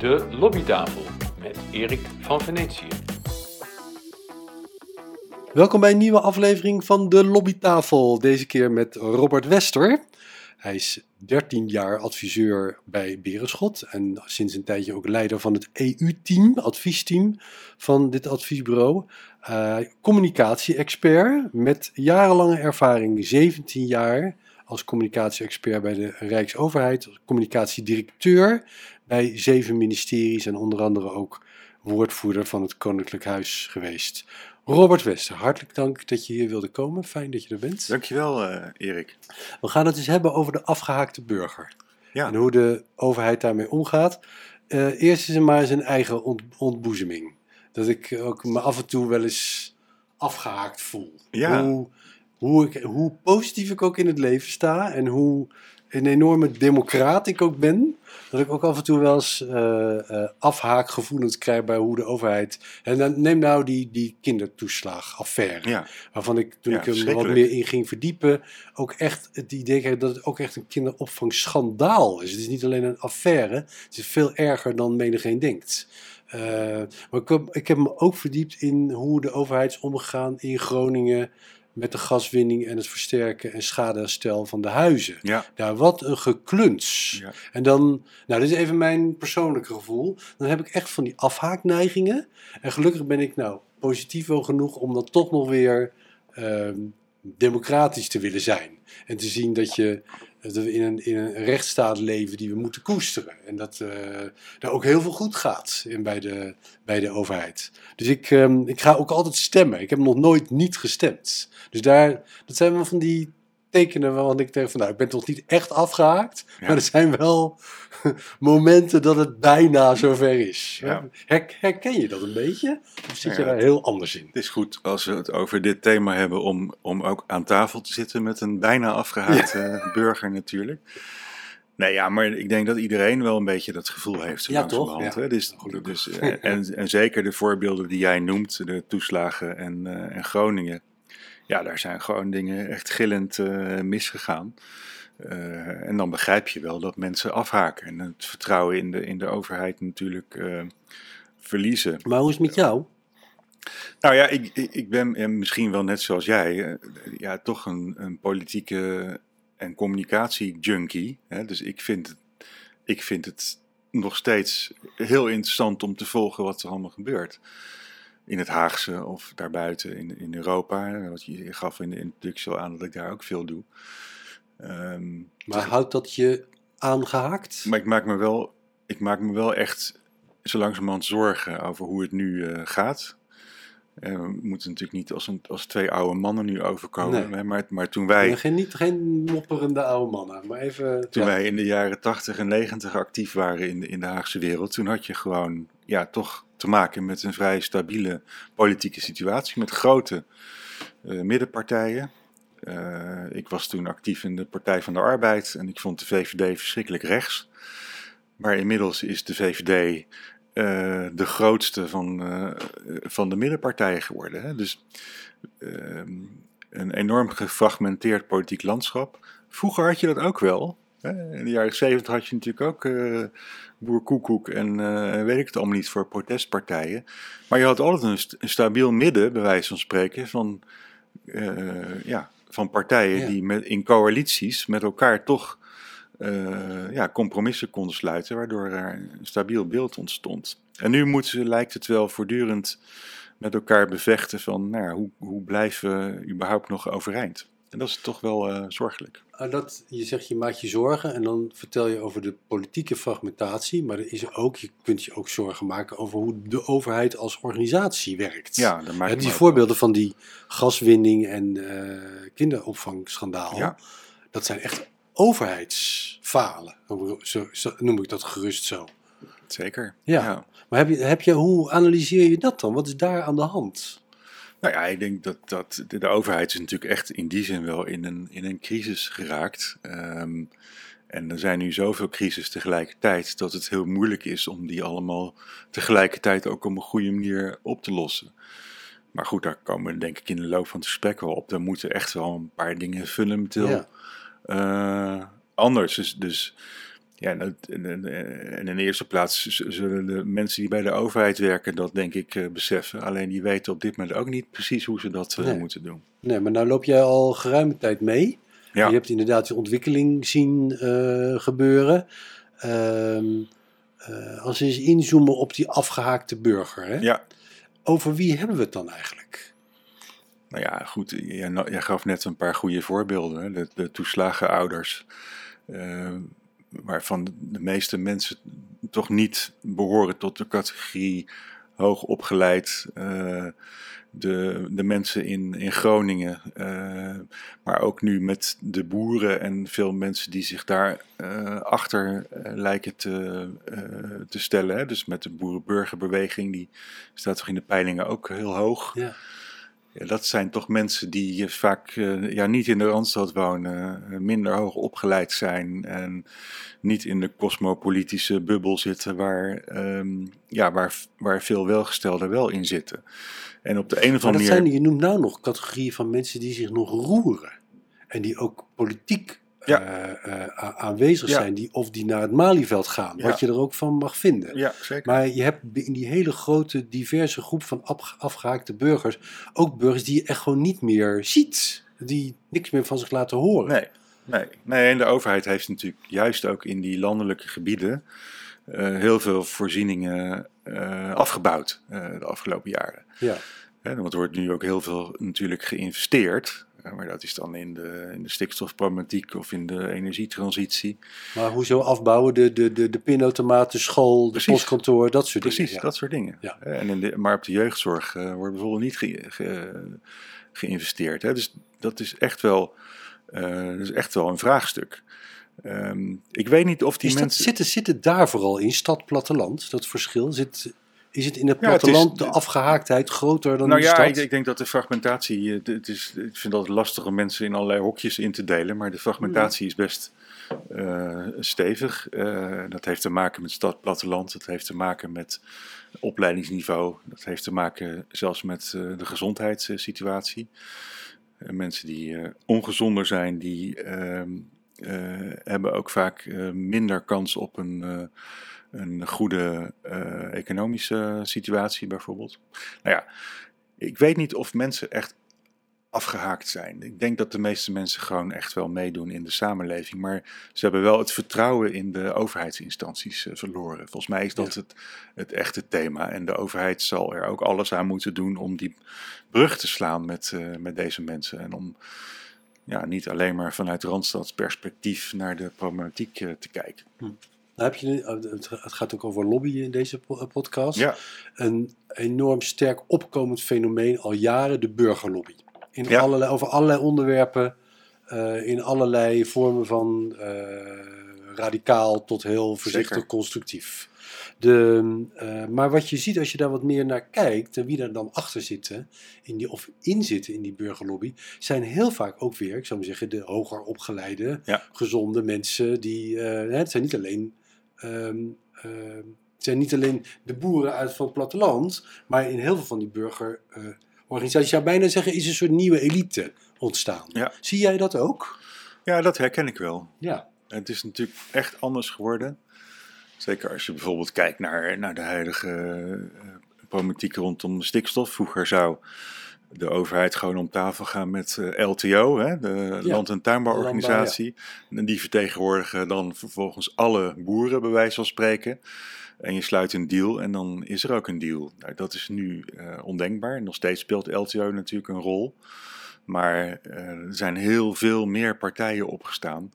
De Lobbytafel met Erik van Venetië. Welkom bij een nieuwe aflevering van de Lobbytafel. Deze keer met Robert Wester. Hij is 13 jaar adviseur bij Berenschot en sinds een tijdje ook leider van het EU-team, adviesteam van dit adviesbureau. Uh, Communicatie-expert met jarenlange ervaring, 17 jaar als communicatie-expert bij de Rijksoverheid, communicatiedirecteur bij zeven ministeries en onder andere ook woordvoerder van het Koninklijk Huis geweest. Robert Wester, hartelijk dank dat je hier wilde komen. Fijn dat je er bent. Dankjewel, uh, Erik. We gaan het dus hebben over de afgehaakte burger. Ja. En hoe de overheid daarmee omgaat. Uh, eerst is er maar zijn eigen ont ontboezeming. Dat ik ook me af en toe wel eens afgehaakt voel. Ja. Hoe, hoe, ik, hoe positief ik ook in het leven sta en hoe een enorme democraat ik ook ben, dat ik ook af en toe wel eens uh, uh, afhaakgevoelens krijg bij hoe de overheid. En dan neem nou die, die kindertoeslagaffaire. Ja. Waarvan ik toen Ja, ik er wat meer in ging verdiepen, ook echt het idee kreeg dat het ook echt een kinderopvangschandaal is. Het is niet alleen een affaire, het is veel erger dan menigeen denkt. Uh, maar ik heb, ik heb me ook verdiept in hoe de overheid is omgegaan in Groningen met de gaswinning en het versterken en schadeherstel van de huizen. Ja. Nou, wat een gekluns. Ja. En dan, nou, dit is even mijn persoonlijke gevoel. Dan heb ik echt van die afhaakneigingen. En gelukkig ben ik nou positief wel genoeg om dan toch nog weer ehm, democratisch te willen zijn. En te zien dat, je, dat we in een, in een rechtsstaat leven die we moeten koesteren. En dat eh er ook heel veel goed gaat in, bij, de, bij de overheid. Dus ik, ehm, ik ga ook altijd stemmen. Ik heb nog nooit niet gestemd. Dus daar, dat zijn wel van die tekenen waarvan ik denk van nou, ik ben toch niet echt afgehaakt. Ja. Maar er zijn wel momenten dat het bijna zover is. Ja. Her- herken je dat een beetje? Of zit je Ja. daar heel anders in? Het is goed als we het over dit thema hebben om, om ook aan tafel te zitten met een bijna afgehaakte burger natuurlijk. Nee, ja, maar ik denk dat iedereen wel een beetje dat gevoel heeft. Zo Ja, toch? hè. Dus, dus, eh, en, en zeker de voorbeelden die jij noemt, de toeslagen en, eh, en Groningen. Ja, daar zijn gewoon dingen echt gillend eh, misgegaan. Eh, en dan begrijp je wel dat mensen afhaken en het vertrouwen in de, in de overheid natuurlijk eh, verliezen. Maar hoe is het met jou? Nou ja, ik, ik ben misschien wel net zoals jij, ja, toch een, een politieke en communicatie-junkie. Hè? Dus ik vind, het, ik vind het nog steeds heel interessant om te volgen wat er allemaal gebeurt. In het Haagse of daarbuiten in, in Europa. Wat je gaf in de introductie al aan dat ik daar ook veel doe. Ehm, Maar houdt dat je aangehaakt? maar ik maak me wel, ik maak me wel echt zo langzamerhand zorgen over hoe het nu eh, gaat. Eh, we moeten natuurlijk niet als, een, als twee oude mannen nu overkomen. Nee. hè, Maar, maar toen wij, Geen, niet, geen mopperende oude mannen, maar even... toen ja. wij in de jaren 80 en 90 actief waren in de, in de Haagse wereld, toen had je gewoon ja, toch te maken met een vrij stabiele politieke situatie. Met grote eh, middenpartijen. Eh, ik was toen actief in de Partij van de Arbeid en ik vond de VVD verschrikkelijk rechts. Maar inmiddels is de VVD eh, de grootste van, van de middenpartijen geworden. Hè? Dus ehm, een enorm gefragmenteerd politiek landschap. Vroeger had je dat ook wel. In de jaren zeventig had je natuurlijk ook eh Boer Koekoek en eh, weet ik het allemaal niet voor protestpartijen. Maar je had altijd een, st- een stabiel midden, bij wijze van spreken, van, eh, ja, van partijen Ja. die met, in coalities met elkaar toch ja, compromissen konden sluiten, waardoor er een stabiel beeld ontstond. En nu moeten ze, lijkt het wel, voortdurend met elkaar bevechten van nou hoe, hoe blijven we überhaupt nog overeind. En dat is toch wel eh, zorgelijk. Ah, dat, je zegt je maakt je zorgen en dan vertel je over de politieke fragmentatie, maar er is ook, je kunt je ook zorgen maken over hoe de overheid als organisatie werkt. Ja, dan maak Hè, ik die voorbeelden van die gaswinning en eh, kinderopvangschandaal, Ja. dat zijn echt overheidsfalen, zo, zo noem ik dat gerust zo. Zeker. Ja. Maar heb je, heb je, hoe analyseer je dat dan? Wat is daar aan de hand? Nou ja, ik denk dat, dat de, de overheid is natuurlijk echt in die zin wel in een, in een crisis geraakt. Ehm, en er zijn nu zoveel crisis tegelijkertijd dat het heel moeilijk is om die allemaal tegelijkertijd ook op een goede manier op te lossen. Maar goed, daar komen we denk ik in de loop van het gesprek wel op. Er moeten echt wel een paar dingen fundamenteel Ja. eh, anders. Dus, dus Ja, en, in de eerste plaats zullen de mensen die bij de overheid werken dat denk ik eh, beseffen. Alleen die weten op dit moment ook niet precies hoe ze dat eh, Nee. moeten doen. Nee, maar nou loop jij al geruime tijd mee. Ja. Je hebt inderdaad die ontwikkeling zien eh, gebeuren. Ehm, eh, als we eens inzoomen op die afgehaakte burger, hè? Ja, over wie hebben we het dan eigenlijk? nou ja, goed. Jij, gaf net een paar goede voorbeelden. Hè? De, de toeslagenouders, eh, waarvan de meeste mensen toch niet behoren tot de categorie hoogopgeleid. eh de, de mensen in, in Groningen, eh, maar ook nu met de boeren en veel mensen die zich daar eh, achter lijken te, te stellen. Hè? Dus met de boerenburgerbeweging, die staat toch in de peilingen ook heel hoog. Ja. Ja, dat zijn toch mensen die vaak eh, ja, niet in de Randstad wonen, eh, minder hoog opgeleid zijn en niet in de cosmopolitische bubbel zitten waar, ehm, ja, waar, waar veel welgestelden wel in zitten. En op de een of andere zijn, manier... je noemt nou nog categorieën van mensen die zich nog roeren. En die ook politiek Ja. eh, eh, aanwezig Ja. zijn. Die, of die naar het Malieveld gaan. Ja. Wat je er ook van mag vinden. Ja, zeker. Maar je hebt in die hele grote, diverse groep van afge- afgehaakte burgers. ook burgers die je echt gewoon niet meer ziet. Die niks meer van zich laten horen. Nee, nee, nee, en de overheid heeft natuurlijk juist ook in die landelijke gebieden eh, heel veel voorzieningen afgebouwd de afgelopen jaren. Ja. Want er wordt nu ook heel veel natuurlijk geïnvesteerd. Eh, Maar dat is dan in de, in de stikstofproblematiek of in de energietransitie. Maar hoezo afbouwen? De, de, de, de pinautomaat, de school, de Precies. postkantoor, dat soort Precies, dingen. ja. dat soort dingen. Ja. Hè, En in de, maar op de jeugdzorg eh, wordt bijvoorbeeld niet ge- ge- geïnvesteerd. Hè. Dus dat is echt wel, eh, dat is echt wel een vraagstuk. Ehm, ik weet niet of die Is dat, mensen... zit, het, zit het daar vooral in, stad, platteland, dat verschil? Zit, is het in het Ja, het is- platteland de afgehaaktheid groter dan Nou in de ja, stad? ik, ik denk dat de fragmentatie. eh, Het is, ik vind dat lastig om mensen in allerlei hokjes in te delen. Maar de fragmentatie is best eh, stevig. Eh, dat heeft te maken met stad, platteland. Dat heeft te maken met opleidingsniveau. Dat heeft te maken zelfs met eh, de gezondheidssituatie. Mensen die ongezonder zijn, die ehm, eh, hebben ook vaak minder kans op een, een goede eh, economische situatie, bijvoorbeeld. Nou ja, ik weet niet of mensen echt afgehaakt zijn. Ik denk dat de meeste mensen gewoon echt wel meedoen in de samenleving. Maar ze hebben wel het vertrouwen in de overheidsinstanties eh, verloren. Volgens mij is dat het, het echte thema. En de overheid zal er ook alles aan moeten doen om die brug te slaan met, eh, met deze mensen. En om ja, niet alleen maar vanuit Randstads perspectief naar de problematiek te kijken. Nou heb je, eh, het gaat ook over lobbyen in deze po- podcast. Ja, Een enorm sterk opkomend fenomeen al jaren, de burgerlobby. In Ja. allerlei, over allerlei onderwerpen, eh, in allerlei vormen van eh, radicaal tot heel voorzichtig Zeker. constructief. De, eh, maar wat je ziet als je daar wat meer naar kijkt en wie er dan achter zitten, in die, of in zitten in die burgerlobby, zijn heel vaak ook weer, ik zou maar zeggen, de hoger opgeleide, Ja. gezonde mensen. Die, eh, het zijn niet alleen ehm, ehm, het zijn niet alleen de boeren uit van het platteland, maar in heel veel van die burgerorganisaties, ik zou bijna zeggen, is een soort nieuwe elite ontstaan. Ja. Zie jij dat ook? ja, dat herken ik wel. Ja. Het is natuurlijk echt anders geworden. Zeker als je bijvoorbeeld kijkt naar, naar de huidige eh, problematiek rondom stikstof. Vroeger zou de overheid gewoon om tafel gaan met eh, LTO, hè, de Ja, Land- en Tuinbouworganisatie. En die vertegenwoordigen dan vervolgens alle boeren, bij wijze van spreken. En je sluit een deal en dan is er ook een deal. Nou, dat is nu eh, ondenkbaar. Nog steeds speelt LTO natuurlijk een rol. Maar eh, er zijn heel veel meer partijen opgestaan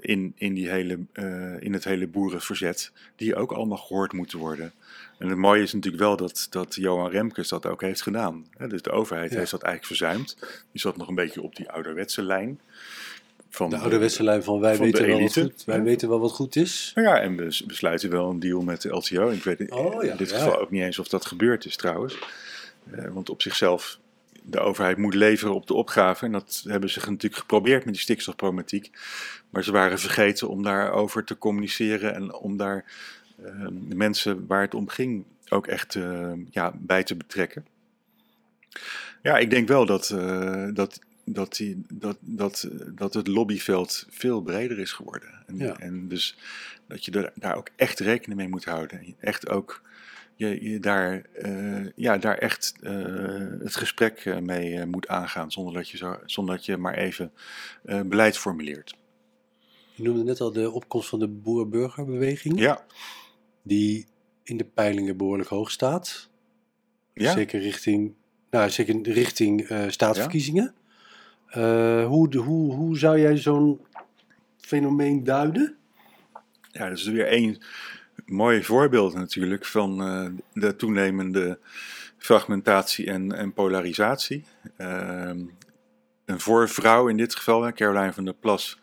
in, in, die hele, eh, in het hele boerenverzet, die ook allemaal gehoord moeten worden. En het mooie is natuurlijk wel dat, dat Johan Remkes dat ook heeft gedaan. Hè, dus de overheid Ja. heeft dat eigenlijk verzuimd. Die zat nog een beetje op die ouderwetse lijn. Van De ouderwetse lijn van wij, van weten wel, wat goed, wij Ja. weten wel wat goed is. Nou ja, en we besluiten wel een deal met de LTO. Ik weet Oh, ja, in dit ja. geval ook niet eens of dat gebeurd is trouwens. Eh, want op zichzelf, de overheid moet leveren op de opgave. En dat hebben ze natuurlijk geprobeerd met die stikstofproblematiek. Maar ze waren vergeten om daarover te communiceren en om daar eh, de mensen waar het om ging ook echt eh, ja, bij te betrekken. Ja, ik denk wel dat, eh, dat dat, die, dat, dat, dat het lobbyveld veel breder is geworden. En, Ja. en dus dat je er, daar ook echt rekening mee moet houden. Echt ook je, je daar, eh, ja, daar echt eh, het gesprek eh, mee moet aangaan. Zonder dat je, zo, zonder dat je maar even beleid formuleert. Je noemde net al de opkomst van de boer-burgerbeweging, Ja, die in de peilingen behoorlijk hoog staat. ja. Zeker richting, nou, zeker richting eh, staatsverkiezingen. Hoe, de- hoe, hoe zou jij zo'n fenomeen duiden? Ja, dat is weer één mooi voorbeeld natuurlijk van eh, de toenemende fragmentatie en, en polarisatie. Ehm, een voorvrouw in dit geval, Caroline van der Plas,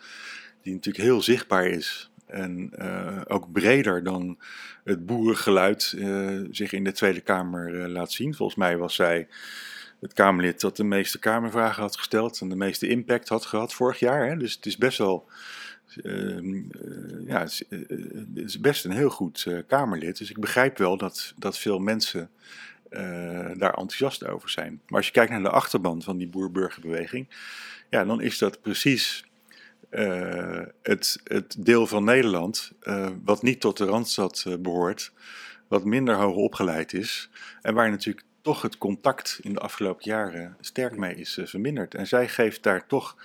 die natuurlijk heel zichtbaar is. En eh, ook breder dan het boerengeluid eh, zich in de Tweede Kamer laat zien. Volgens mij was zij het Kamerlid dat de meeste Kamervragen had gesteld en de meeste impact had gehad vorig jaar. Hè. Dus het is best wel ja, het is, eh, het is best een heel goed eh, Kamerlid. Dus ik begrijp wel dat, dat veel mensen eh, daar enthousiast over zijn. Maar als je kijkt naar de achterban van die boer-burgerbeweging, ja, dan is dat precies eh, het, het deel van Nederland eh, wat niet tot de Randstad eh, behoort, wat minder hoog opgeleid is en waar natuurlijk toch het contact in de afgelopen jaren sterk mee is eh, verminderd. En zij geeft daar toch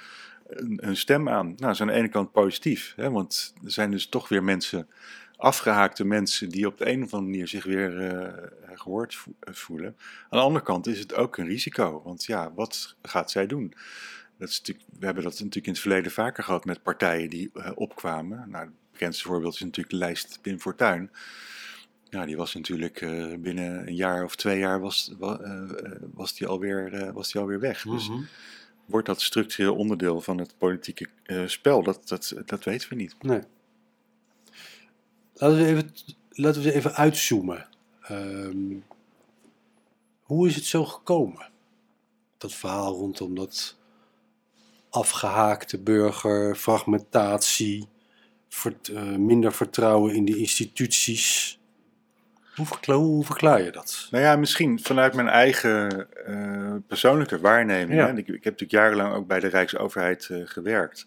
een stem aan. Nou, dat aan de ene kant positief, hè, want er zijn dus toch weer mensen, afgehaakte mensen, die op de een of andere manier zich weer eh, gehoord eh, voelen. Aan de andere kant is het ook een risico, want ja, wat gaat zij doen? Dat is we hebben dat natuurlijk in het verleden vaker gehad met partijen die eh, opkwamen. Nou, het bekendste voorbeeld is natuurlijk de lijst Pim Fortuyn. Ja, die was natuurlijk binnen een jaar of twee jaar was, wa- was, die alweer, eh, was die alweer weg. Dus Mhm. Wordt dat structureel onderdeel van het politieke eh, spel? Dat, dat, dat weten we niet. Nee. Laten we even, laten we even uitzoomen. Ehm, hoe is het zo gekomen? Dat verhaal rondom dat afgehaakte burger, fragmentatie, eh, minder vertrouwen in de instituties. Hoe verklaar, hoe verklaar je dat? Nou ja, misschien vanuit mijn eigen eh, persoonlijke waarneming. Ja. Hè? Ik, ik heb natuurlijk jarenlang ook bij de Rijksoverheid eh, gewerkt.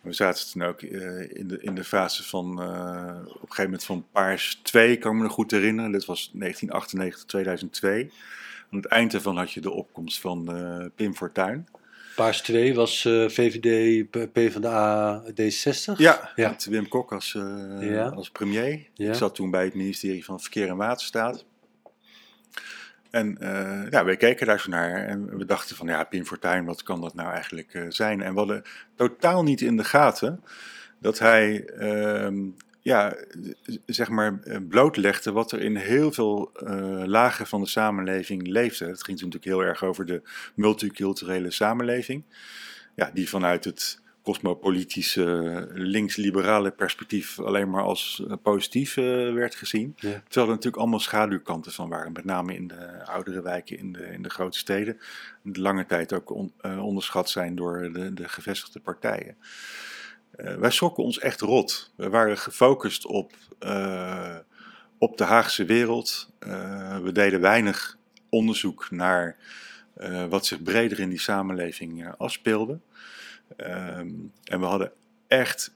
We zaten toen ook eh, in, de, in de fase van, op een gegeven moment van Paars 2, kan ik me nog goed herinneren. Dat was 1998, 2002. Aan het eind daarvan had je de opkomst van Pim Fortuyn. Paars 2 was eh, VVD, P- PvdA, D60? Ja, Ja. met Wim Kok als, eh, Ja. als premier. Ja. Ik zat toen bij het ministerie van Verkeer en Waterstaat. En eh, ja, wij keken daar zo naar en we dachten van ja, Pim Fortuyn, wat kan dat nou eigenlijk zijn? En we hadden totaal niet in de gaten dat hij ehm, ja, zeg maar eh, blootlegde wat er in heel veel eh, lagen van de samenleving leefde. Het ging natuurlijk heel erg over de multiculturele samenleving. Ja, die vanuit het cosmopolitische links-liberale perspectief alleen maar als eh, positief werd gezien. Ja. Terwijl er natuurlijk allemaal schaduwkanten van waren, met name in de oudere wijken in de, in de grote steden. Die lange tijd ook on- onderschat zijn door de, de gevestigde partijen. Eh, wij schrokken ons echt rot. We waren gefocust op, eh, op de Haagse wereld. Eh, we deden weinig onderzoek naar wat zich breder in die samenleving afspeelde. Ehm, en we hadden echt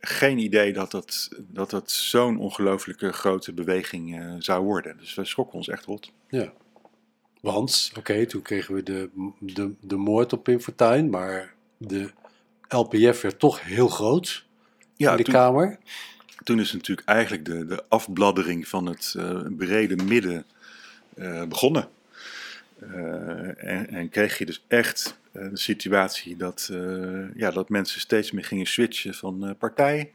geen idee dat dat, dat, dat zo'n ongelooflijke grote beweging zou worden. Dus we schrokken ons echt rot. Ja. Want, oké, toen kregen we de, de, de moord op Pim maar de LPF werd toch heel groot Ja, in de toen, Kamer. toen is natuurlijk eigenlijk de, de afbladdering van het eh, brede midden eh, begonnen. Eh, en, en kreeg je dus echt de situatie dat, ja, dat mensen steeds meer gingen switchen van partij.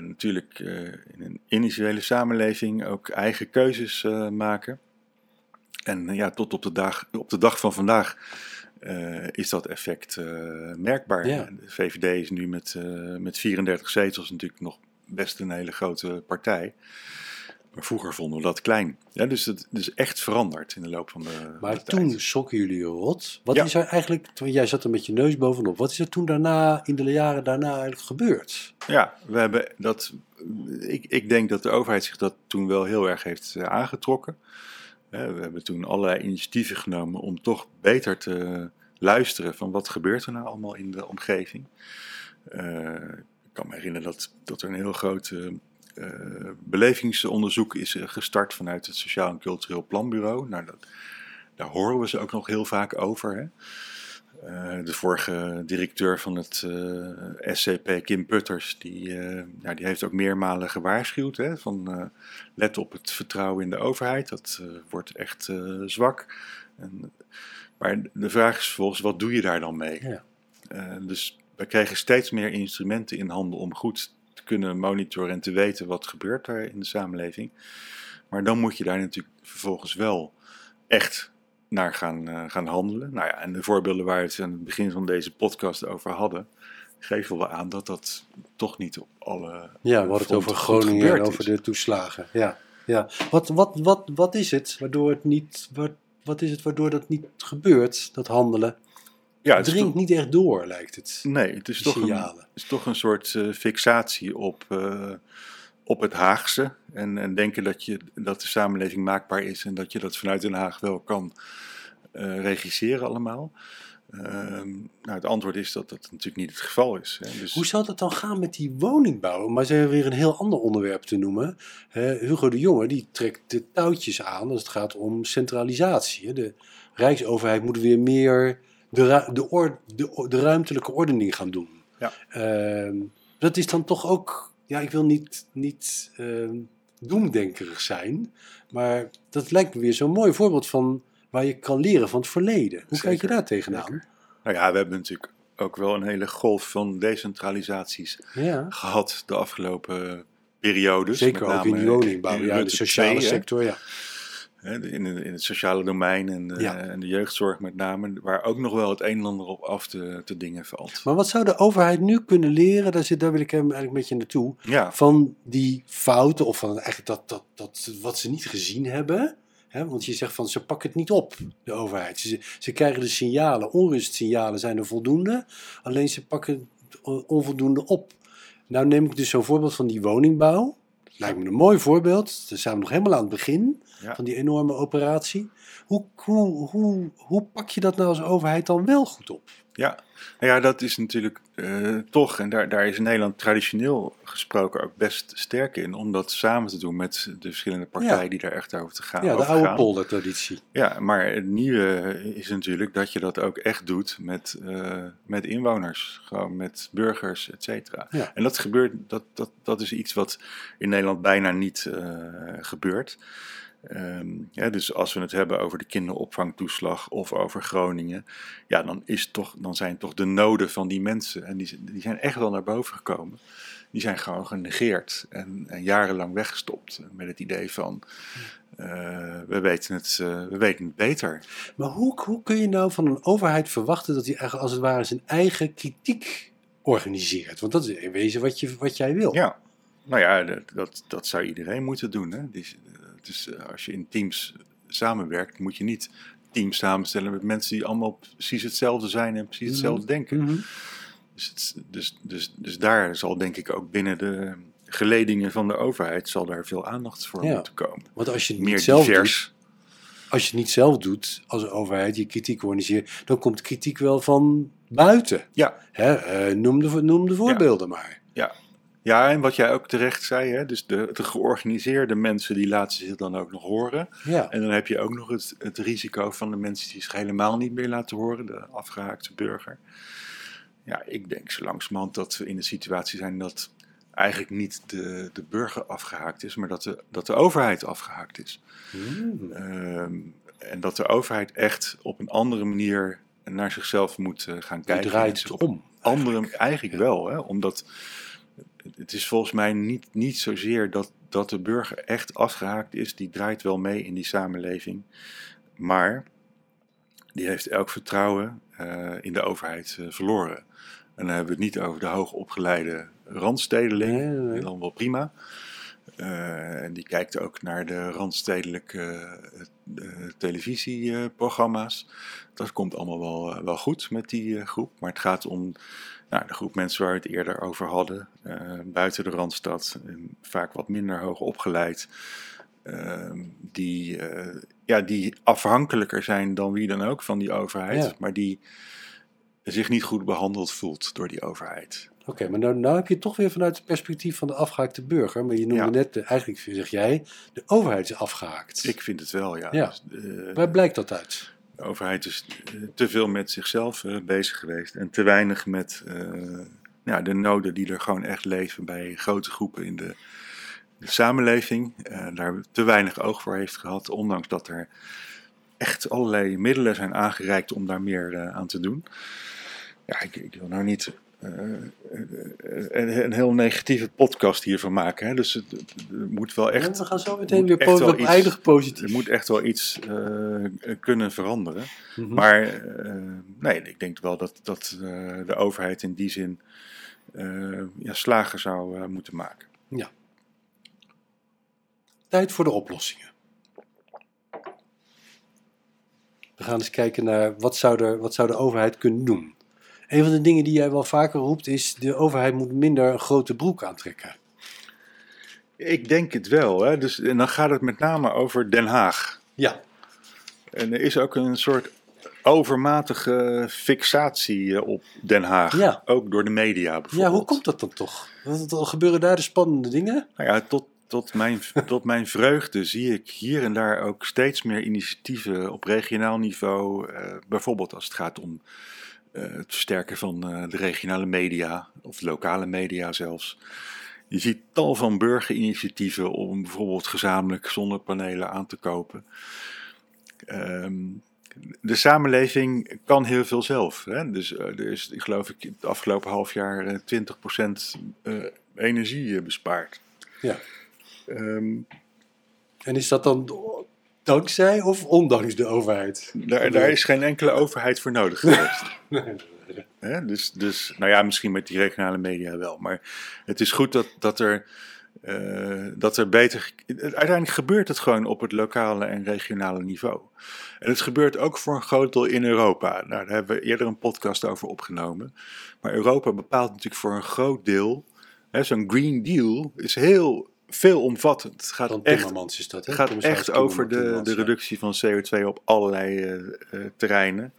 Natuurlijk in een individuele samenleving ook eigen keuzes maken. En ja, tot op de dag, op de dag van vandaag eh, is dat effect eh, merkbaar. Ja. De VVD is nu met, eh, met 34 zetels natuurlijk nog best een hele grote partij. Maar vroeger vonden we dat klein. Ja, dus het is echt veranderd in de loop van de, Maar de toen tijd. jullie rot. Wat Ja. is er eigenlijk, jij zat er met je neus bovenop, wat is er toen daarna, in de jaren daarna eigenlijk gebeurd? Ja, we hebben dat. Ik, ik denk dat de overheid zich dat toen wel heel erg heeft aangetrokken. Eh, we hebben toen allerlei initiatieven genomen om toch beter te, luisteren van wat gebeurt er nou allemaal in de omgeving. Eh, ik kan me herinneren dat, dat er een heel groot eh, belevingsonderzoek is eh, gestart vanuit het Sociaal en Cultureel Planbureau. Nou, dat, daar horen we ze ook nog heel vaak over. Hè? Eh, de vorige directeur van het eh, SCP, Kim Putters, die, eh, ja, die heeft ook meermalen gewaarschuwd. Hè, van let op het vertrouwen in de overheid, dat wordt echt zwak. En, maar de vraag is vervolgens, wat doe je daar dan mee? Ja. Dus we krijgen steeds meer instrumenten in handen om goed te kunnen monitoren en te weten wat gebeurt daar in de samenleving. Maar dan moet je daar natuurlijk vervolgens wel echt naar gaan, eh, gaan handelen. Nou ja, en de voorbeelden waar we het aan het begin van deze podcast over hadden, geven wel aan dat dat toch niet op alle. Ja, we hadden het over Groningen en over de toeslagen. Ja, ja. Wat, wat, wat, wat is het waardoor het niet, wat, wat is het waardoor dat niet gebeurt, dat handelen? Ja, het dringt niet echt door, lijkt het. nee, het is toch, een, het is toch een soort eh, fixatie op, eh, op het Haagse. En, en denken dat, je, dat de samenleving maakbaar is en dat je dat vanuit Den Haag wel kan eh, regisseren allemaal. Ehm, nou, het antwoord is dat dat natuurlijk niet het geval is. Hè. Dus, Hoe zal dat dan gaan met die woningbouw? Maar ze hebben weer een heel ander onderwerp te noemen. Hugo de Jonge die trekt de touwtjes aan als het gaat om centralisatie. hè. De Rijksoverheid moet weer meer de, de, or- de, de ruimtelijke ordening gaan doen. Ja. Ehm, dat is dan toch ook, ja, ik wil niet, niet ehm, doemdenkerig zijn, maar dat lijkt me weer zo'n mooi voorbeeld van waar je kan leren van het verleden. Hoe kijk je daar tegenaan? zeker. Nou ja, we hebben natuurlijk ook wel een hele golf van decentralisaties Ja. gehad de afgelopen periodes. Zeker met ook in die woningbouw, in ja, de sociale 2, hè. sector, ja. In, in het sociale domein en, Ja. en de jeugdzorg met name, waar ook nog wel het een en ander op af te, te dingen valt. Maar wat zou de overheid nu kunnen leren, daar, zit, daar wil ik hem eigenlijk met je naartoe, Ja, van die fouten of van eigenlijk dat, dat, dat wat ze niet gezien hebben. Hè? Want je zegt van ze pakken het niet op, de overheid. Ze, ze krijgen de signalen, onrustsignalen zijn er voldoende, alleen ze pakken het on- onvoldoende op. Nou neem ik dus zo'n voorbeeld van die woningbouw. Lijkt me een mooi voorbeeld. Daar zijn we nog helemaal aan het begin Ja. van die enorme operatie. Hoe, hoe, hoe, hoe pak je dat nou als overheid dan wel goed op? Ja. Ja, dat is natuurlijk eh, toch, en daar, daar is Nederland traditioneel gesproken ook best sterk in, om dat samen te doen met de verschillende partijen Ja. die daar echt over te gaan. Ja, de oude gaan. poldertraditie. Ja, maar het nieuwe is natuurlijk dat je dat ook echt doet met, eh, met inwoners, gewoon met burgers, et cetera. Ja. En dat gebeurt, dat, dat, dat is iets wat in Nederland bijna niet eh, gebeurt. Ehm, ja, dus als we het hebben over de kinderopvangtoeslag of over Groningen, ja, dan, is toch, dan zijn toch de noden van die mensen, en die, die zijn echt wel naar boven gekomen, die zijn gewoon genegeerd en, en jarenlang weggestopt met het idee van, eh, we, weten het, eh, we weten het beter. Maar hoe, hoe kun je nou van een overheid verwachten dat hij eigenlijk als het ware zijn eigen kritiek organiseert? Want dat is in wezen wat, je, wat jij wil. Ja, nou ja, dat, dat, zou iedereen moeten doen. Hè? Dus, dus eh, als je in teams samenwerkt, moet je niet teams samenstellen met mensen die allemaal precies hetzelfde zijn en precies hetzelfde denken. Mhm. Dus, het, dus, dus, dus daar zal denk ik ook binnen de geledingen van de overheid zal daar veel aandacht voor Ja. moeten komen. Want als je het Meer niet zelf divers. doet, als je het niet zelf doet als overheid, je kritiek organiseert, dan komt kritiek wel van buiten. Ja, Hè? eh, noem, de, noem de voorbeelden maar. ja. Ja, en wat jij ook terecht zei, hè, dus de, de georganiseerde mensen die laten zich dan ook nog horen. Ja. En dan heb je ook nog het, het risico van de mensen die zich helemaal niet meer laten horen, de afgehaakte burger. Ja, ik denk zo langzamerhand dat we in de situatie zijn dat eigenlijk niet de, de burger afgehaakt is, maar dat de, dat de overheid afgehaakt is. Hmm. Ehm, en dat de overheid echt op een andere manier naar zichzelf moet eh, gaan Die kijken. en draait het om. andere, eigenlijk wel, hè, omdat het is volgens mij niet, niet zozeer dat, dat de burger echt afgehaakt is. Die draait wel mee in die samenleving. Maar die heeft elk vertrouwen eh, in de overheid eh, verloren. En dan hebben we het niet over de hoogopgeleide randstedeling. Nee, nee, nee. Dan wel prima. Eh, en die kijkt ook naar de randstedelijke eh, eh, televisieprogramma's. Dat komt allemaal wel, wel goed met die groep. Maar het gaat om nou, de groep mensen waar we het eerder over hadden. buiten de Randstad. vaak wat minder hoog opgeleid. die, ja, die afhankelijker zijn dan wie dan ook van die overheid, Ja. maar die zich niet goed behandeld voelt door die overheid. Oké, maar nou, nou heb je toch weer vanuit het perspectief van de afgehaakte burger. Maar je noemde Ja. net, de- eigenlijk zeg jij, de overheid is afgehaakt. Ik vind het wel, ja. Ja. Dus, eh, Waar blijkt dat uit? De overheid is eh, te veel met zichzelf eh, bezig geweest en te weinig met ja, de noden die er gewoon echt leven bij grote groepen in de, de samenleving. Daar te weinig oog voor heeft gehad, ondanks dat er echt allerlei middelen zijn aangereikt om daar meer aan te doen. Ja, ik, ik wil nou niet een, een heel negatieve podcast hiervan maken. Hè? Dus het, het- moet wel echt Ja, we gaan zo meteen weer po- iets- positief. er moet echt wel iets eh, kunnen veranderen. Mhm. Maar eh, nee, ik denk wel dat, dat eh, de overheid in die zin eh, ja, slagen zou eh, moeten maken. Tijd voor de oplossingen. We gaan eens kijken naar wat zou, er, wat zou de overheid kunnen doen. Een van de dingen die jij wel vaker roept is de overheid moet minder een grote broek aantrekken. Ik denk het wel. Hè? Dus, en dan gaat het met name over Den Haag. Ja, En er is ook een soort overmatige fixatie eh, op Den Haag. Ja. Ook door de media bijvoorbeeld. ja hoe komt dat dan toch? Want er gebeuren daar de spannende dingen? Nou ja, tot, tot, mijn, tot mijn vreugde zie ik hier en daar ook steeds meer initiatieven op regionaal niveau. eh, bijvoorbeeld als het gaat om eh, het versterken van eh, de regionale media, of lokale media zelfs. Je ziet tal van burgerinitiatieven om bijvoorbeeld gezamenlijk zonnepanelen aan te kopen. Ehm, de samenleving kan heel veel zelf. Hè? Dus eh, er is, geloof ik, het afgelopen half jaar eh, 20% eh, energie eh, bespaard. Ja. Ehm, En is dat dan dankzij of ondanks de overheid? daar, daar is geen enkele overheid voor nodig geweest. Nee? Dus, dus, nou ja, misschien met die regionale media wel. Maar het is goed dat, dat, er, eh, dat er beter. Uiteindelijk gebeurt het gewoon op het lokale en regionale niveau. En het gebeurt ook voor een groot deel in Europa. Nou, daar hebben we eerder een podcast over opgenomen. Maar Europa bepaalt natuurlijk voor een groot deel. Zo'n Green Deal is heel veelomvattend. Het gaat Dan echt is dat, hè? Het gaat echt over de, de reductie van CO2 op allerlei eh, eh, terreinen.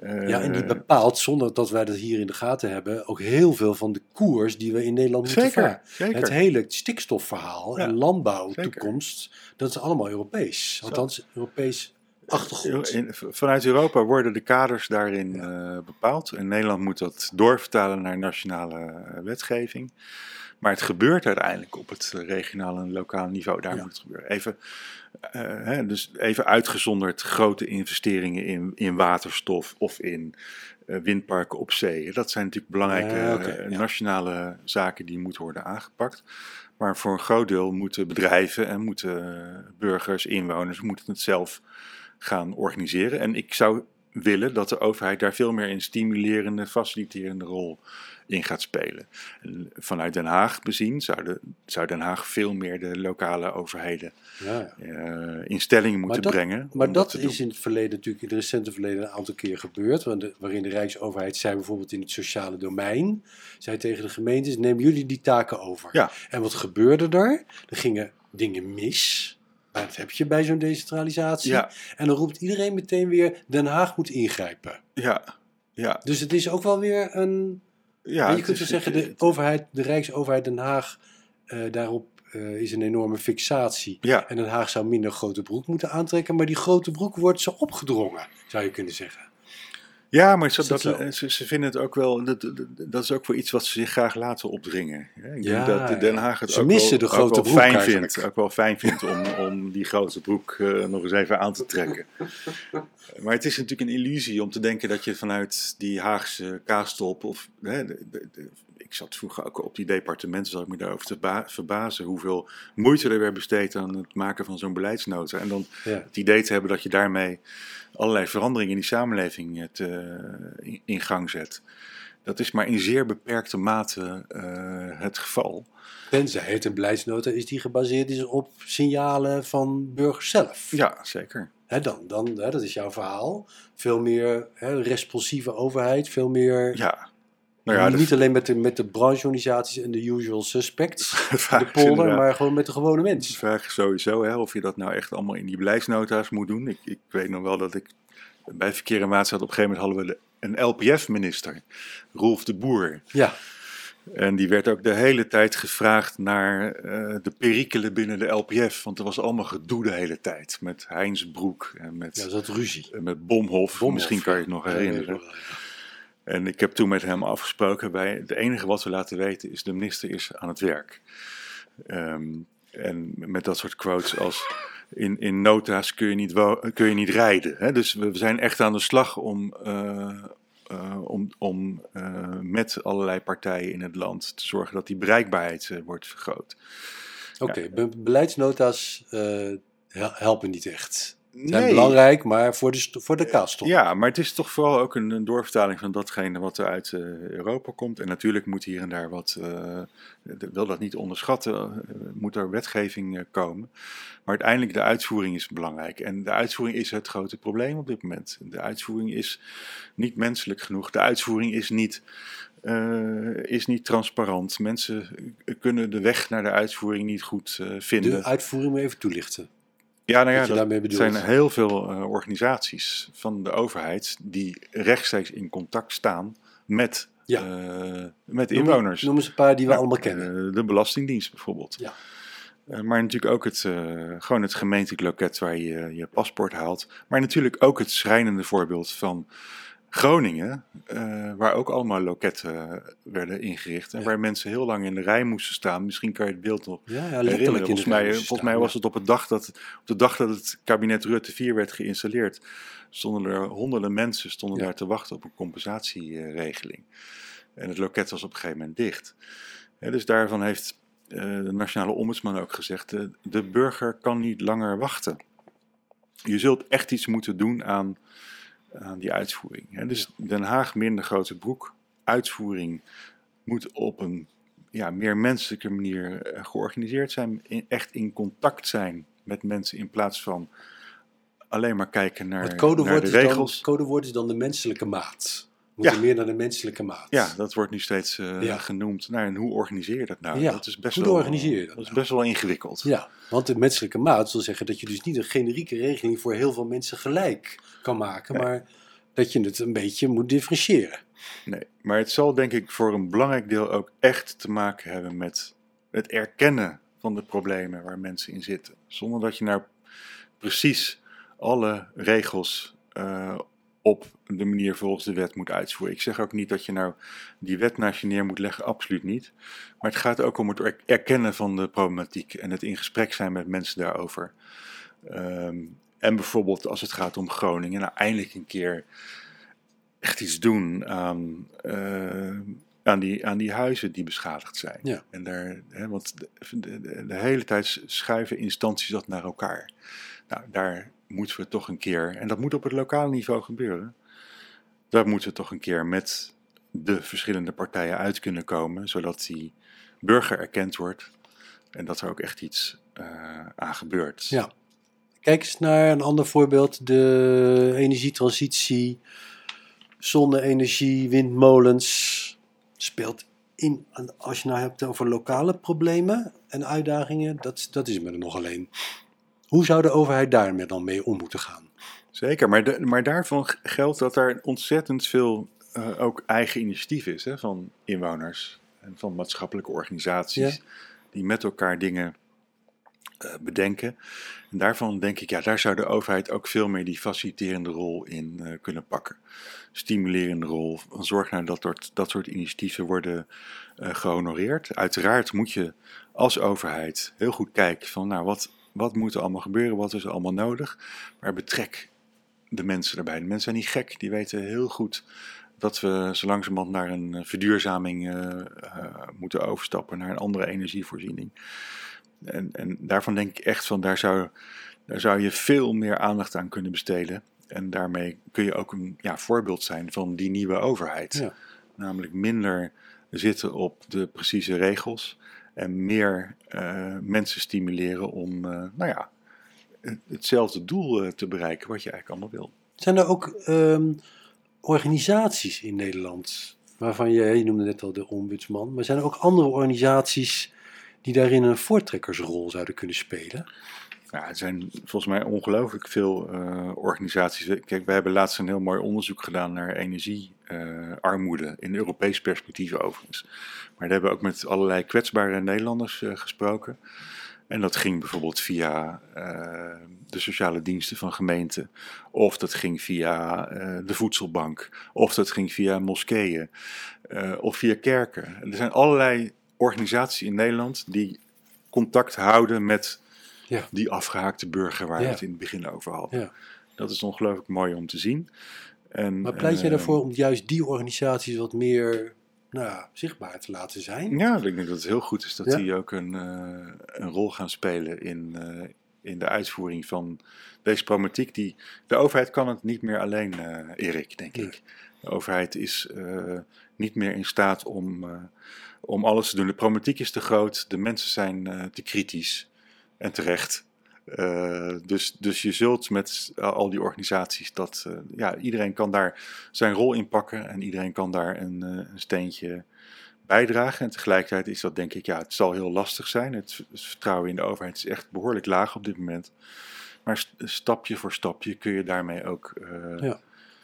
Eh, Ja, en die bepaalt, zonder dat wij dat hier in de gaten hebben, ook heel veel van de koers die we in Nederland moeten Zeker, varen. zeker. Het hele stikstofverhaal Ja, en landbouw, zeker. toekomst, dat is allemaal Europees. Althans, Europees achtergrond. In- vanuit Europa worden de kaders daarin eh, bepaald. En Nederland moet dat doorvertalen naar nationale eh, wetgeving. Maar het gebeurt uiteindelijk op het regionale en lokale niveau. Daar Ja. moet het gebeuren. Even, eh, hè, dus even uitgezonderd grote investeringen in, in waterstof of in eh, windparken op zee. Dat zijn natuurlijk belangrijke eh, ja. nationale zaken die moeten worden aangepakt. Maar voor een groot deel moeten bedrijven en moeten burgers, inwoners, moeten het zelf gaan organiseren. En ik zou willen dat de overheid daar veel meer een stimulerende, faciliterende rol in gaat spelen. En vanuit Den Haag bezien zou, de, zou Den Haag veel meer de lokale overheden Ja, eh, in stelling moeten dat- brengen. Maar dat is in het verleden natuurlijk, in het recente verleden, een aantal keer gebeurd. want de- waarin de Rijksoverheid zei bijvoorbeeld in het sociale domein, zei tegen de gemeentes, neem jullie die taken over. Ja. En wat gebeurde er? Er gingen dingen mis. Maar dat heb je bij zo'n decentralisatie. Ja. En dan roept iedereen meteen weer, Den Haag moet ingrijpen. Ja, ja, Dus het is ook wel weer een... ja. je kunt wel zeggen, de, overheid, de Rijksoverheid Den Haag, eh, daarop eh, is een enorme fixatie. Ja, En Den Haag zou minder grote broek moeten aantrekken, maar die grote broek wordt ze opgedrongen, zou je kunnen zeggen. Ja, maar ze, Is dat dat, zo? ze, ze vinden het ook wel, dat, dat- is ook wel iets wat ze zich graag laten opdringen. Ik Ja, denk dat Den Haag het ze ook, missen wel, de grote ook wel broek fijn eigenlijk. vindt, ook wel fijn vindt om, om die grote broek eh, nog eens even aan te trekken. Maar het is natuurlijk een illusie om te denken dat je vanuit die Haagse kaastop of hè, de- de- de- ik zat vroeger ook op die departementen, zat ik me daarover te ba- verbazen hoeveel moeite er werd besteed aan het maken van zo'n beleidsnota. En dan Ja. het idee te hebben dat je daarmee allerlei veranderingen in die samenleving het, eh, in- in gang zet. Dat is maar in zeer beperkte mate eh, het geval. Tenzij het een beleidsnota is die gebaseerd is op signalen van burgers zelf. Ja, zeker. Hè, dan, dan, dat is jouw verhaal. Veel meer responsieve overheid, veel meer... Ja, Nou ja, niet de- alleen met de, met de brancheorganisaties en de usual suspects, de de polder, maar gewoon met de gewone De mens. vraag is sowieso hè, of je dat nou echt allemaal in die beleidsnota's moet doen. Ik, ik weet nog wel dat ik bij Verkeer en Waterstaat op een gegeven moment hadden we een LPF-minister, Rolf de Boer. Ja, En die werd ook de hele tijd gevraagd naar eh, de perikelen binnen de LPF. Want er was allemaal gedoe de hele tijd. Met Heinz Broek en met, ja, zat ruzie. en met Bomhof. Bomhof, Misschien kan je het nog herinneren. ja. En ik heb toen met hem afgesproken. Wij, het enige wat we laten weten is de minister is aan het werk. Ehm, en met dat soort quotes als in, in nota's kun je niet, kun je niet rijden. Hè? Dus we zijn echt aan de slag om, eh, eh, om, om eh, met allerlei partijen in het land te zorgen dat die bereikbaarheid wordt vergroot. Oké, be- beleidsnota's hel- helpen niet echt. Zijn Nee. belangrijk, maar voor de, voor de kaastop. Ja, maar het is toch vooral ook een, een doorvertaling van datgene wat er uit eh, Europa komt. En natuurlijk moet hier en daar wat, eh, ik wil dat niet onderschatten, eh, moet er wetgeving eh, komen. Maar uiteindelijk de uitvoering is belangrijk. En de uitvoering is het grote probleem op dit moment. De uitvoering is niet menselijk genoeg. De uitvoering is niet, eh, is niet transparant. Mensen kunnen de weg naar de uitvoering niet goed eh, vinden. De uitvoering je even toelichten. Ja, nou ja, dat daarmee bedoelt. zijn heel veel eh, organisaties van de overheid die rechtstreeks in contact staan met, Ja. eh, met Noem- inwoners. Noem eens een paar die we Nou, allemaal kennen. eh, de Belastingdienst bijvoorbeeld. Ja. Maar natuurlijk ook het, eh, gewoon het gemeentelijk loket waar je je paspoort haalt. Maar natuurlijk ook het schrijnende voorbeeld van Groningen, eh, waar ook allemaal loketten eh, werden ingericht. En Ja. waar mensen heel lang in de rij moesten staan. Misschien kan je het beeld nog ja, ja, herinneren. Volgens de mij, volgens mij was het op, het dag dat, op de dag dat het kabinet Rutte 4 werd geïnstalleerd, stonden er honderden mensen stonden daar te wachten op een compensatieregeling. En het loket was op een gegeven moment dicht. Dus daarvan heeft eh, de nationale ombudsman ook gezegd, de, de burger kan niet langer wachten. Je zult echt iets moeten doen aan, aan die uitvoering. Hè. Dus Den Haag minder grote broek. Uitvoering moet op een ja, meer menselijke manier eh, georganiseerd zijn. Echt in contact zijn met mensen in plaats van alleen maar kijken naar, Het naar de regels. het codewoord is dan de menselijke maat. Moeten Ja. meer naar de menselijke maat. Ja, dat wordt nu steeds eh, Ja. genoemd. Nou, en hoe organiseer je dat nou? Ja, dat is best hoe wel, organiseer je dat dat is nou? best wel ingewikkeld. Ja, want de menselijke maat wil zeggen dat je dus niet een generieke regeling voor heel veel mensen gelijk kan maken, Nee. maar dat je het een beetje moet differentiëren. Nee, maar het zal denk ik voor een belangrijk deel ook echt te maken hebben met het erkennen van de problemen waar mensen in zitten. Zonder dat je nou precies alle regels eh, op de manier volgens de wet moet uitvoeren. Ik zeg ook niet dat je nou die wet naast je neer moet leggen, absoluut niet. Maar het gaat ook om het er- erkennen van de problematiek en het in gesprek zijn met mensen daarover. Ehm, en bijvoorbeeld als het gaat om Groningen, nou eindelijk een keer echt iets doen aan, eh, aan, die, aan die huizen die beschadigd zijn. Ja. En daar, hè, want de, de, de- de hele tijd schuiven instanties dat naar elkaar. Nou, daar moeten we toch een keer, en dat moet op het lokale niveau gebeuren, daar moeten we toch een keer met de verschillende partijen uit kunnen komen, zodat die burger erkend wordt en dat er ook echt iets eh, aan gebeurt. Ja. Kijk eens naar een ander voorbeeld, de energietransitie, zonne-energie, windmolens. Speelt in, als je nou hebt over lokale problemen en uitdagingen, dat, dat is me er nog alleen. Hoe zou de overheid daarmee dan mee om moeten gaan? Zeker, maar, de- maar daarvan geldt dat er ontzettend veel eh, ook eigen initiatief is hè, van inwoners en van maatschappelijke organisaties Ja. die met elkaar dingen eh, bedenken. En daarvan denk ik, ja, daar zou de overheid ook veel meer die faciliterende rol in eh, kunnen pakken. Stimulerende rol. Zorg nou dat dat, dat soort initiatieven worden eh, gehonoreerd. Uiteraard moet je als overheid heel goed kijken van, nou, wat, wat moet er allemaal gebeuren, wat is er allemaal nodig. Maar betrek de mensen erbij. De mensen zijn niet gek, die weten heel goed dat we zo langzamerhand naar een eh, verduurzaming eh, eh, moeten overstappen, naar een andere energievoorziening. En, en daarvan denk ik echt van, daar zou, daar zou je veel meer aandacht aan kunnen besteden. En daarmee kun je ook een ja, voorbeeld zijn van die nieuwe overheid. Ja. Namelijk minder zitten op de precieze regels en meer eh, mensen stimuleren om, eh, nou ja, het- hetzelfde doel eh, te bereiken wat je eigenlijk allemaal wil. Zijn er ook ehm, organisaties in Nederland waarvan je, je noemde net al de ombudsman, maar zijn er ook andere organisaties die daarin een voortrekkersrol zouden kunnen spelen? Ja, er zijn volgens mij ongelooflijk veel eh, organisaties. Kijk, we hebben laatst een heel mooi onderzoek gedaan naar energiearmoede, in Europees perspectief overigens. Maar daar hebben we ook met allerlei kwetsbare Nederlanders eh, gesproken. En dat ging bijvoorbeeld via eh, de sociale diensten van gemeenten, of dat ging via de voedselbank, of dat ging via moskeeën, of via kerken. Er zijn allerlei organisaties in Nederland die contact houden met Ja. die afgehaakte burger waar we Ja. het in het begin over hadden. Ja. Dat is ongelooflijk mooi om te zien. En, Maar pleit jij eh, ervoor om juist die organisaties wat meer nou, zichtbaar te laten zijn? Ja, ik denk dat het heel goed is dat die ook een, eh, een rol gaan spelen in, eh, in de uitvoering van deze problematiek. Die, de overheid kan het niet meer alleen, eh, Erik, denk ik. De overheid is niet meer in staat om, om alles te doen. De problematiek is te groot, de mensen zijn te kritisch en terecht. Eh, dus, dus je zult met al die organisaties dat, eh, ja, iedereen kan daar zijn rol in pakken en iedereen kan daar een, eh, een steentje bijdragen. En tegelijkertijd is dat denk ik, ja, het zal heel lastig zijn. Het, vertrouwen in de overheid is echt behoorlijk laag op dit moment. Maar st- stapje voor stapje kun je daarmee ook eh Ja.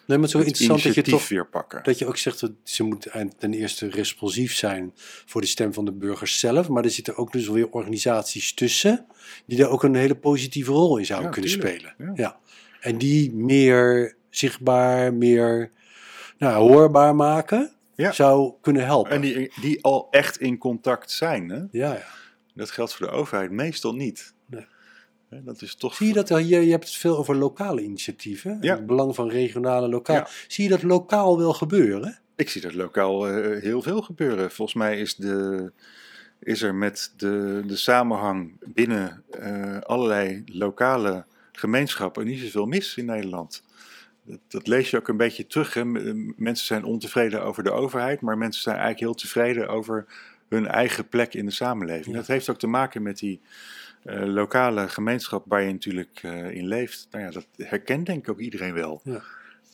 Nee, maar het is wel interessant dat je toch weer pakken. dat je ook zegt dat ze moeten ten eerste responsief zijn voor de stem van de burgers zelf, maar er zitten ook dus weer organisaties tussen die daar ook een hele positieve rol in zouden Ja, kunnen tuurlijk. spelen. Ja. En die meer zichtbaar, meer nou, hoorbaar maken, Ja. zou kunnen helpen. En die, die al echt in contact zijn. Hè? ja, ja. Dat geldt voor de overheid meestal niet. Dat is toch Zie je dat er hier, je hebt het veel over lokale initiatieven, Ja. het belang van regionale lokaal. Ja. Zie je dat lokaal wel gebeuren? Ik zie dat lokaal eh, heel veel gebeuren. Volgens mij is, de, is er met de, de samenhang binnen eh, allerlei lokale gemeenschappen niet zoveel mis in Nederland. Dat, dat lees je ook een beetje terug. Hè. Mensen zijn ontevreden over de overheid, maar mensen zijn eigenlijk heel tevreden over hun eigen plek in de samenleving. Ja. Dat heeft ook te maken met die eh, lokale gemeenschap waar je natuurlijk eh, in leeft. Nou ja, dat herkent denk ik ook iedereen wel. Ja.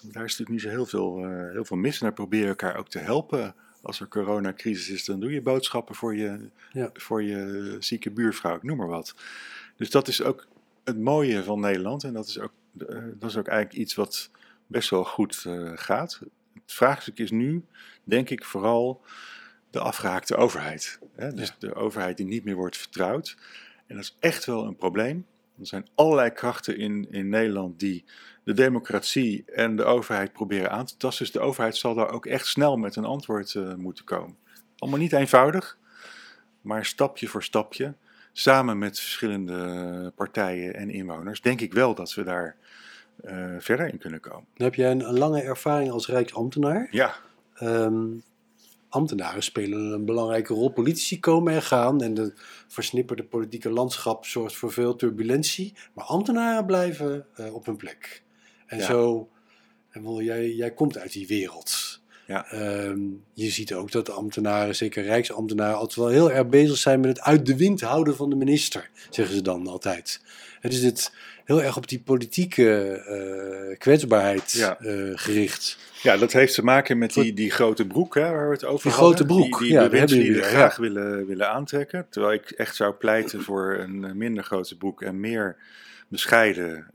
Daar is natuurlijk niet zo heel veel, eh, heel veel mis. En daar probeer je elkaar ook te helpen. Als er coronacrisis is, dan doe je boodschappen voor je, Ja. voor je zieke buurvrouw, ik noem maar wat. Dus dat is ook het mooie van Nederland. En dat is ook, dat is ook eigenlijk iets wat best wel goed gaat. Het vraagstuk is nu, denk ik, vooral de afgehaakte overheid. Hè? Dus Ja. de overheid die niet meer wordt vertrouwd. En dat is echt wel een probleem. Er zijn allerlei krachten in, in Nederland die de democratie en de overheid proberen aan te tasten. Dus de overheid zal daar ook echt snel met een antwoord eh, moeten komen. Allemaal niet eenvoudig, maar stapje voor stapje, samen met verschillende partijen en inwoners, denk ik wel dat we daar eh, verder in kunnen komen. Dan heb jij een, een lange ervaring als Rijksambtenaar. Ja, Ehm, ambtenaren spelen een belangrijke rol. Politici komen en gaan en de versnipperde politieke landschap zorgt voor veel turbulentie. Maar ambtenaren blijven eh, op hun plek. En Ja. zo, en wel, jij, jij komt uit die wereld. Ja. Ehm, je ziet ook dat ambtenaren, zeker rijksambtenaren, altijd wel heel erg bezig zijn met het uit de wind houden van de minister, zeggen ze dan altijd. Het is dit heel erg op die politieke eh, kwetsbaarheid Ja. eh, gericht. Ja, dat heeft te maken met die, die grote broek hè, waar we het over Die hadden. grote broek, Die, die ja, die hebben jullie, graag willen, willen aantrekken. Terwijl ik echt zou pleiten voor een eh, minder grote broek en meer bescheiden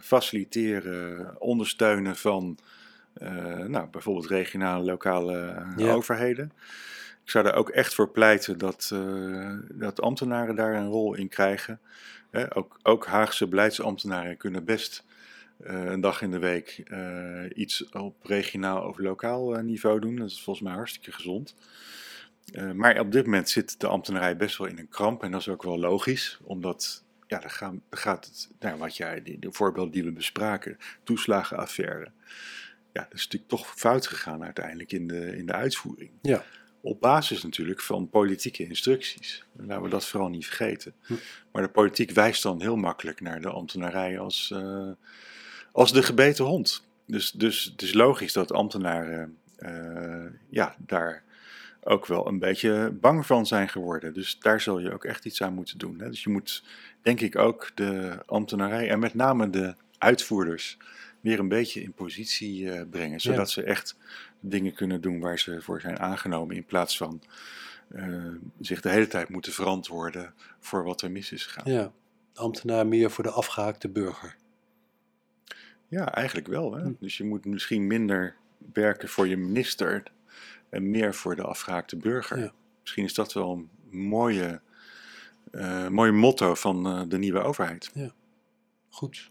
faciliteren, ondersteunen van nou, bijvoorbeeld regionale, lokale Ja. overheden. Ik zou daar ook echt voor pleiten dat, dat ambtenaren daar een rol in krijgen. Ook, ook Haagse beleidsambtenaren kunnen best eh, een dag in de week eh, iets op regionaal of lokaal eh, niveau doen. Dat is volgens mij hartstikke gezond. Maar op dit moment zit de ambtenarij best wel in een kramp en dat is ook wel logisch, omdat ja, dan, gaat het, nou, wat jij, de voorbeelden die we bespraken, toeslagenaffaire. Ja, dat is natuurlijk toch fout gegaan uiteindelijk in de, in de uitvoering. Ja. Op basis natuurlijk van politieke instructies. Laten we dat vooral niet vergeten. Hm. Maar de politiek wijst dan heel makkelijk naar de ambtenarij als, eh, als de gebeten hond. Dus, dus het is logisch dat ambtenaren eh, ja, daar ook wel een beetje bang van zijn geworden. Dus daar zul je ook echt iets aan moeten doen. Hè? Dus je moet, denk ik, ook de ambtenarij en met name de uitvoerders weer een beetje in positie eh, brengen. Zodat ze echt dingen kunnen doen waar ze voor zijn aangenomen. In plaats van eh, zich de hele tijd moeten verantwoorden voor wat er mis is gegaan. Ja, ambtenaar meer voor de afgehaakte burger. Ja, eigenlijk wel. Hè? Hm. Dus je moet misschien minder werken voor je minister en meer voor de afgehaakte burger. Ja. Misschien is dat wel een mooie, eh, mooi motto van de nieuwe overheid. Goed.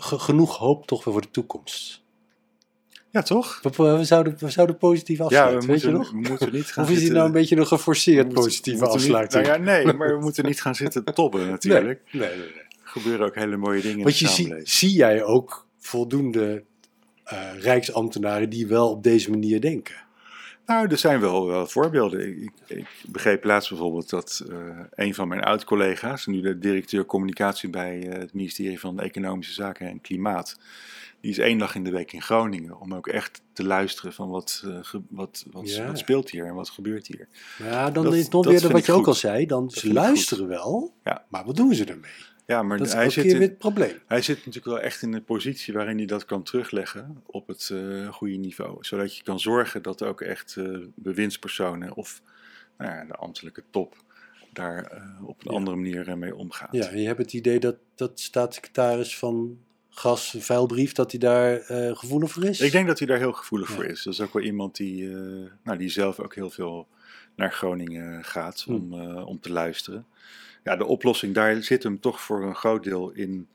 Genoeg hoop toch weer voor de toekomst. Ja, toch? We, we zouden, we zouden positief Ja, afsluiten, we weet je moeten, nog? we moeten niet gaan Of is dit zitten... nou een beetje een geforceerd we positieve niet- afsluiting? nou ja, nee, maar we moeten niet gaan zitten tobben natuurlijk. Nee, nee, nee. Er gebeuren ook hele mooie dingen in Want de je zie, zie jij ook voldoende eh, rijksambtenaren die wel op deze manier denken? Nou, er zijn wel, wel voorbeelden. Ik, ik, begreep laatst bijvoorbeeld dat eh, een van mijn oud-collega's, nu de directeur communicatie bij eh, het ministerie van Economische Zaken en Klimaat, die is één dag in de week in Groningen om ook echt te luisteren van wat, eh, ge- wat, wat, Ja. wat speelt hier en wat gebeurt hier. Ja, dan Dat- is het nog weer wat je ook al zei. Dan ze goed. luisteren wel, Ja. maar wat doen ze ermee? Ja, maar Dat is hij, zit in, het probleem. hij zit natuurlijk wel echt in een positie waarin hij dat kan terugleggen op het eh, goede niveau. Zodat je kan zorgen dat ook echt eh, bewindspersonen of nou ja, de ambtelijke top daar eh, op een Ja. andere manier mee omgaat. Ja, je hebt het idee dat, dat staatssecretaris van Gas, vuilbrief, dat hij daar gevoelig voor is? Ik denk dat hij daar heel gevoelig Ja. voor is. Dat is ook wel iemand die, nou, die zelf ook heel veel naar Groningen gaat Hm. om, eh, om te luisteren. Ja, de oplossing daar zit hem toch voor een groot deel in,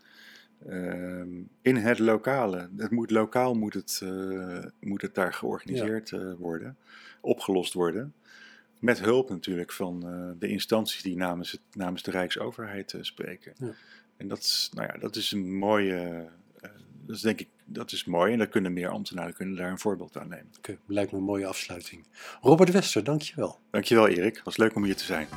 ehm, in het lokale. Het moet, lokaal moet het, eh, moet het daar georganiseerd eh, worden, opgelost worden. Met hulp natuurlijk van eh, de instanties die namens, het, namens de Rijksoverheid spreken. Ja. En dat is, nou ja, dat is een mooie, dat is denk ik, dat is mooi. En daar kunnen meer ambtenaren kunnen daar een voorbeeld aan nemen. Oké, lijkt me een mooie afsluiting. Robert Wester, dankjewel. Dankjewel Erik, was leuk om hier te zijn.